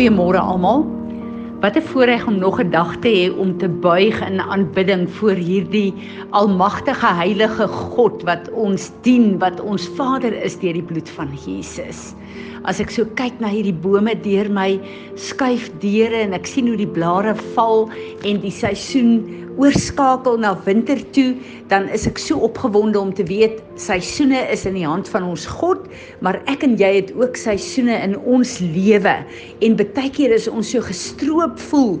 Goeiemôre almal. Wat 'n voorreg om nog 'n dag te hê om te buig in aanbidding voor hierdie almagtige heilige God wat ons dien, wat ons Vader is deur die bloed van Jesus. As ek so kyk na hierdie bome deur my skuif deure en ek sien hoe die blare val en die seisoen oorskakel na winter toe, dan is ek so opgewonde om te weet seisoene is in die hand van ons God, maar ek en jy het ook seisoene in ons lewe en baie keer is ons so gestroop voel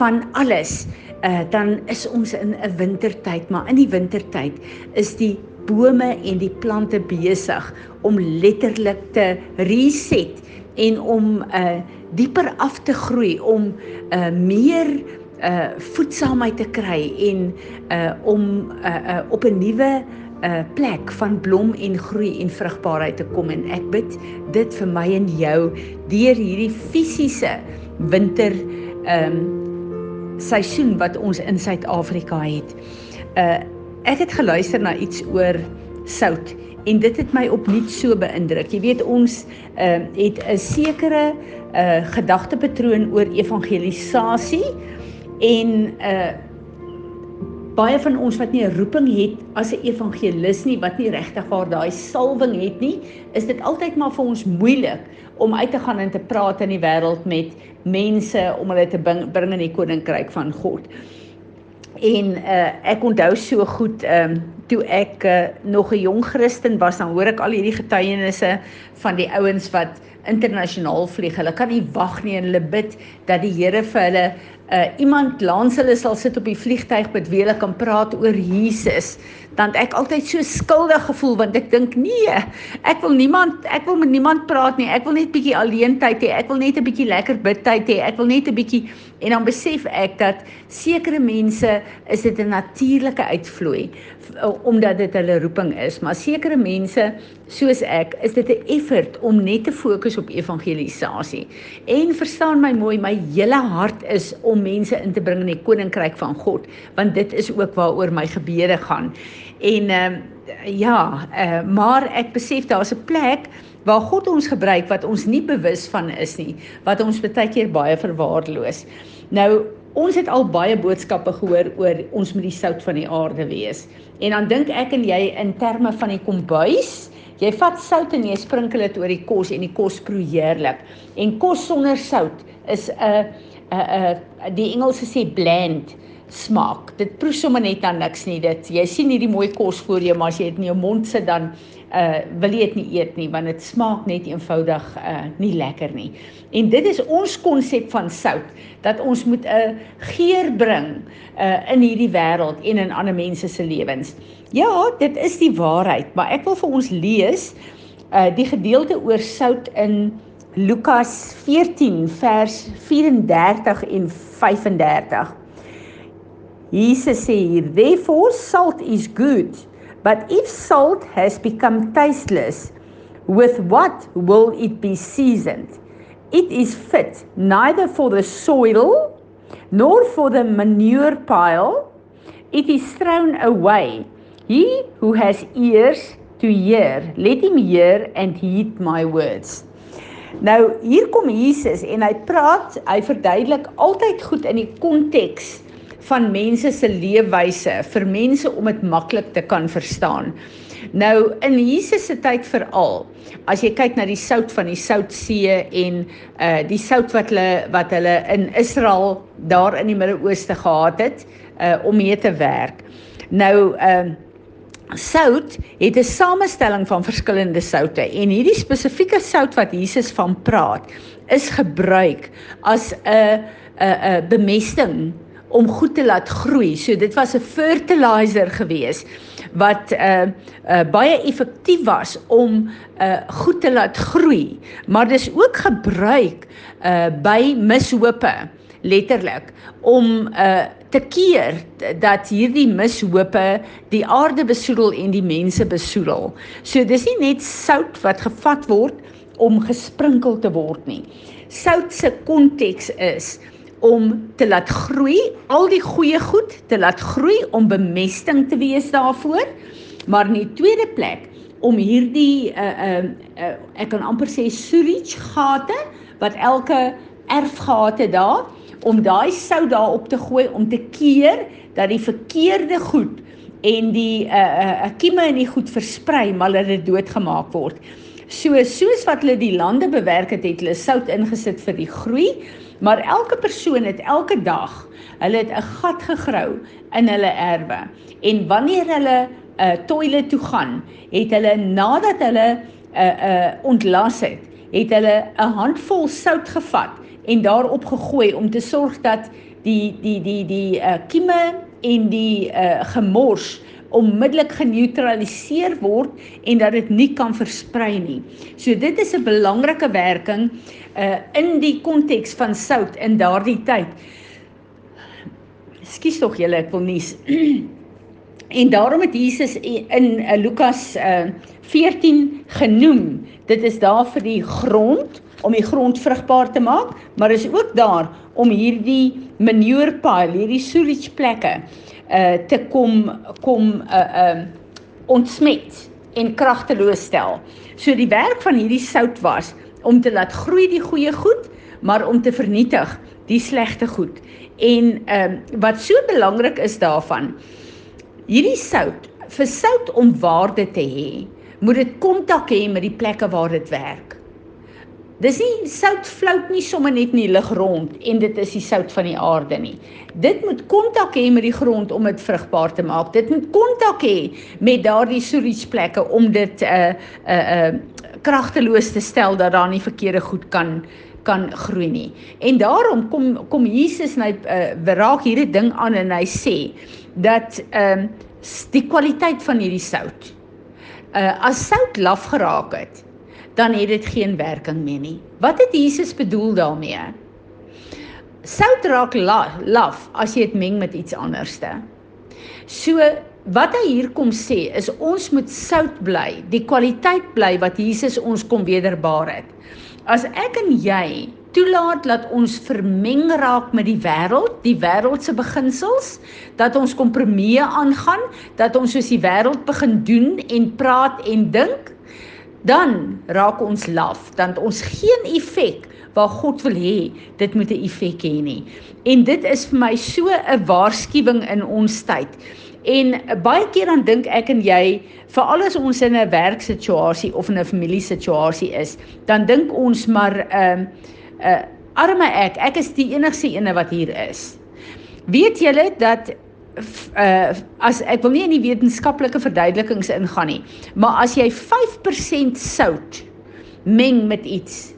van alles. Uh, dan is ons in 'n wintertyd, maar in die wintertyd is die bome en die plante besig om letterlik te reset en om uh dieper af te groei om uh meer uh voedsaamheid te kry en uh om uh, uh op 'n nuwe uh plek van blom en groei en vrugbaarheid te kom en ek bid dit vir my en jou deur hierdie fisiese winter um seisoen wat ons in Suid-Afrika het. Uh ek het geluister na iets oor sout en dit het my opnuut so beïndruk. Jy weet ons uh, het 'n sekere uh, gedagtepatroon oor evangelisasie en uh, baie van ons wat nie 'n roeping het as 'n evangelis nie, wat nie regtig waar daai salwing het nie, is dit altyd maar vir ons moeilik om uit te gaan en te praat in die wêreld met mense om hulle te bring, bring in die koninkryk van God. En uh, ek onthou so goed ehm um, toe ek uh, nog 'n jong Christen was, dan hoor ek al hierdie getuienisse van die ouens wat internasionaal vlieg. Hulle kan nie wag nie en hulle bid dat die Here vir hulle uh, iemand langs hulle sal sit op die vliegtyg met wie hulle kan praat oor Jesus. Dan ek altyd so skuldig gevoel want ek dink nee, ek wil niemand ek wil met niemand praat nie. Ek wil net bietjie alleen tyd hê. Ek wil net 'n bietjie lekker bid tyd hê. Ek wil net 'n bietjie en dan besef ek dat sekere mense is dit 'n natuurlike uitvloei omdat dit hulle roeping is, maar sekere mense soos ek, is dit 'n effort om net te fokus op evangelisasie. En verstaan my mooi, my hele hart is om mense in te bring in die koninkryk van God, want dit is ook waaroor my gebede gaan. En ehm uh, ja, uh, maar ek besef daar's 'n plek waar God ons gebruik wat ons nie bewus van is nie, wat ons baie keer baie verwaarloos. Nou Ons het al baie boodskappe gehoor oor ons moet die sout van die aarde wees. En dan dink ek en jy in terme van die kombuis. Jy vat sout en jy sprinkel dit oor die kos en die kos proe heerlik. En kos sonder sout is 'n 'n 'n die Engelse sê bland smaak. Dit proe sommer net dan niks nie. Dit jy sien hierdie mooi kos voor jou, maar as jy dit in jou mond sit dan uh wil jy dit nie eet nie want dit smaak net eenvoudig uh nie lekker nie. En dit is ons konsep van sout dat ons moet 'n geur bring uh in hierdie wêreld en in ander mense se lewens. Ja, dit is die waarheid, maar ek wil vir ons lees uh die gedeelte oor sout in Lukas 14 vers 34 en 35. Jesus sê hier, therefore salt is good, but if salt has become tasteless, with what will it be seasoned? It is fit neither for the soil nor for the manure pile. It is thrown away. He who has ears to hear, let him hear and heed my words. Nou hier kom Jesus en hy praat, hy verduidelik altyd goed in die konteks van mense se leefwyse vir mense om dit maklik te kan verstaan. Nou in Jesus se tyd veral, as jy kyk na die sout van die Soutsee en uh die sout wat hulle wat hulle in Israel daar in die Midde-Ooste gehad het uh om mee te werk. Nou uh sout het 'n samestelling van verskillende soutte en hierdie spesifieke sout wat Jesus van praat is gebruik as 'n 'n 'n bemesting om goed te laat groei. So dit was 'n fertilizer gewees wat uh uh baie effektief was om uh goed te laat groei. Maar dis ook gebruik uh by mishope letterlik om uh te keer dat hierdie mishope die aarde besoedel en die mense besoedel. So dis nie net sout wat gevat word om gesprinkel te word nie. Sout se konteks is om te laat groei, al die goeie goed te laat groei om bemesting te wees daarvoor. Maar in die tweede plek om hierdie uh uh, uh ek kan amper sê sewage gate wat elke erf gehad het daar om daai sout daar op te gooi om te keer dat die verkeerde goed en die uh uh kieme in die goed versprei maar dat dit doodgemaak word. So soos wat hulle die lande bewerk het, het hulle sout ingesit vir die groei, maar elke persoon het elke dag hulle het 'n gat gegrou in hulle erwe. En wanneer hulle 'n uh, toilet toe gaan, het hulle nadat hulle 'n uh, uh, ontlas het, het hulle 'n handvol sout gevat en daarop gegooi om te sorg dat die die die die uh, kieme en die uh, gemors onmiddellik geneutraliseer word en dat dit nie kan versprei nie. So dit is 'n belangrike werking uh in die konteks van sout in daardie tyd. Skus tog julle, ek wil nie En daarom het Jesus in uh, Lukas uh 14 genoem. Dit is daar vir die grond om die grond vrugbaar te maak, maar is ook daar om hierdie manure pile, hierdie sewage plekke uh te kom kom uh uh ontsmet en kragteloos stel. So die werk van hierdie sout was om te laat groei die goeie goed, maar om te vernietig die slegte goed. En ehm uh, wat so belangrik is daarvan, hierdie sout vir sout om waarde te hê, moet dit kontak hê met die plekke waar dit werk. Dis nie sout flout nie sommer net in die lug rond en dit is die sout van die aarde nie. Dit moet kontak hê met die grond om dit vrugbaar te maak. Dit moet kontak hê met daardie sewage plekke om dit 'n uh, 'n uh, 'n uh, kragteloos te stel dat daar nie verkeerde goed kan kan groei nie. En daarom kom kom Jesus hy uh, raak hierdie ding aan en hy sê dat ehm uh, die kwaliteit van hierdie sout. Uh as sout laf geraak het, dan het dit geen werking meer nie. Wat het Jesus bedoel daarmee? Sout raak la, laf as jy dit meng met iets anderste. So wat hy hier kom sê is ons moet sout bly, die kwaliteit bly wat Jesus ons kom wederbaar het. As ek en jy toelaat dat ons vermeng raak met die wêreld, die wêreld se beginsels, dat ons kompromieë aangaan, dat ons soos die wêreld begin doen en praat en dink, dan raak ons laf, dan ons geen effek waar God wil hê dit moet 'n effek hê nie. En dit is vir my so 'n waarskuwing in ons tyd. En baie keer dan dink ek en jy, veral as ons in 'n werksituasie of in 'n familiesituasie is, dan dink ons maar 'n uh, 'n uh, arme ek, ek is die enigste ene wat hier is. Weet julle dat uh as ek wil nie in die wetenskaplike verduidelikings ingaan nie, maar as jy 5% sout meng met iets,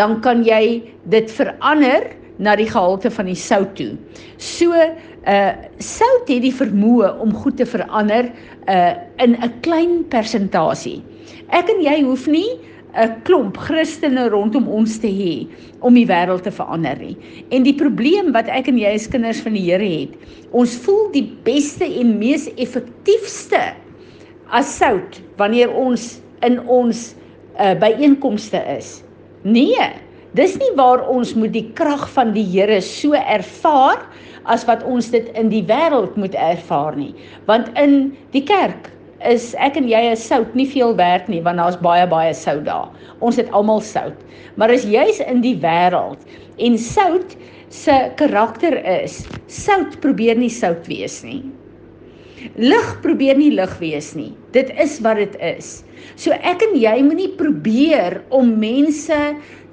dan kan jy dit verander na die gehalte van die sout toe. So uh sout het die vermoë om goed te verander uh in 'n klein persentasie. Ek en jy hoef nie 'n klomp Christene rondom ons te hê om die wêreld te verander nie. En die probleem wat ek en jy as kinders van die Here het, ons voel die beste en mees effektiefste as sout wanneer ons in ons uh, byeenkomste is. Nee, dis nie waar ons moet die krag van die Here so ervaar as wat ons dit in die wêreld moet ervaar nie. Want in die kerk is ek en jy is sout nie veel werd nie want daar's baie baie sout daar. Ons het almal sout. Maar as jy's in die wêreld en sout se karakter is, sout probeer nie sout wees nie. Lig probeer nie lig wees nie. Dit is wat dit is. So ek en jy moenie probeer om mense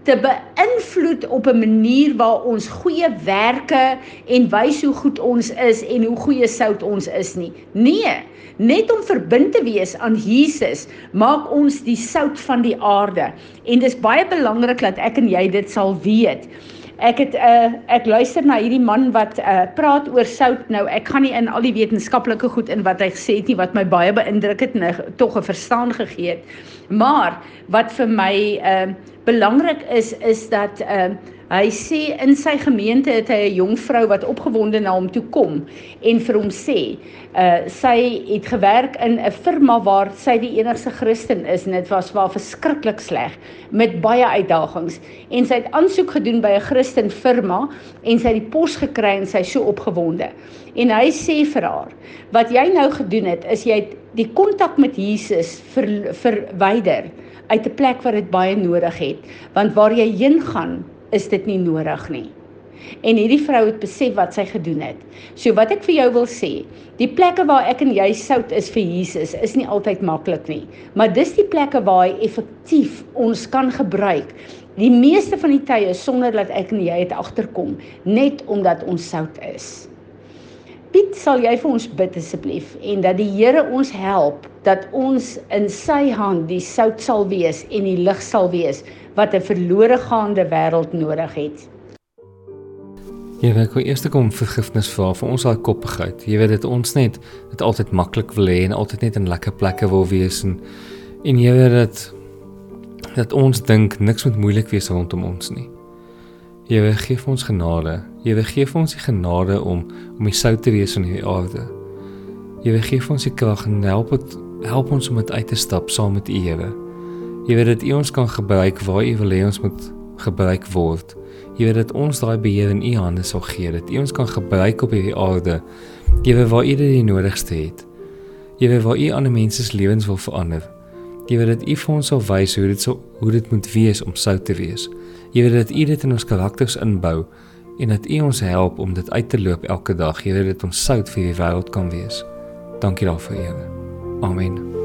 te beïnvloed op 'n manier waar ons goeie werke en wys hoe goed ons is en hoe goeie sout ons is nie. Nee, net om verbind te wees aan Jesus maak ons die sout van die aarde. En dis baie belangrik dat ek en jy dit sal weet. Ek het uh ek luister na hierdie man wat uh praat oor sout. Nou ek gaan nie in al die wetenskaplike goed in wat hy gesê het nie wat my baie beïndruk het en tog 'n verstaan gegee het. Maar wat vir my uh belangrik is is dat uh hy sê in sy gemeente het hy 'n jong vrou wat opgewonde na hom toe kom en vir hom sê uh sy het gewerk in 'n firma waar sy die enigste Christen is en dit was waar verskriklik sleg met baie uitdagings. En sy het aansoek gedoen by 'n Christen firma en sy het die pos gekry en sy so opgewonde. En hy sê vir haar wat jy nou gedoen het is jy het die kontak met Jesus ver, verwyder uit 'n plek waar dit baie nodig het. Want waar jy heen gaan is dit nie nodig nie. En hierdie vrou het besef wat sy gedoen het. So wat ek vir jou wil sê, die plekke waar ek en jy sout is vir Jesus is nie altyd maklik nie, maar dis die plekke waar hy effektief ons kan gebruik. Die meeste van die tye sonder dat ek en jy dit agterkom, net omdat ons sout is. Piet, sal jy vir ons bid asseblief en dat die Here ons help dat ons in sy hand die sout sal wees en die lig sal wees wat 'n verlore gaande wêreld nodig het. Jy weet hoe eers kom vergifnis vra vir ons daai koppigheid. Jy weet dit ons net dit altyd maklik wil hê en altyd net in lekker plekke wil wees en en jy weet dat dat ons dink niks moet moeilik wees rondom ons nie. Weet gee vir ons genade. Weet gee vir ons die genade om om die sout te wees in hierdie aarde. Weet gee vir ons die krag en help het help ons om dit uit te stap saam met U Here. Weet dat U ons kan gebruik waar U wil hê ons moet gebruik word. Weet dat ons daai beheer in U hande sal gee dat U ons kan gebruik op hierdie aarde. Weet waar U dit nodigste het. Weet waar U ander mense se lewens wil verander. Weet dat U vir ons sal wys hoe dit sou hoe dit moet wees om sout te wees. Jy weet dat U dit in ons karakters inbou en dat U ons help om dit uit te loop elke dag. Jy weet dat ons sout vir die wêreld kan wees. Dankie daarvoor, Here. Amen.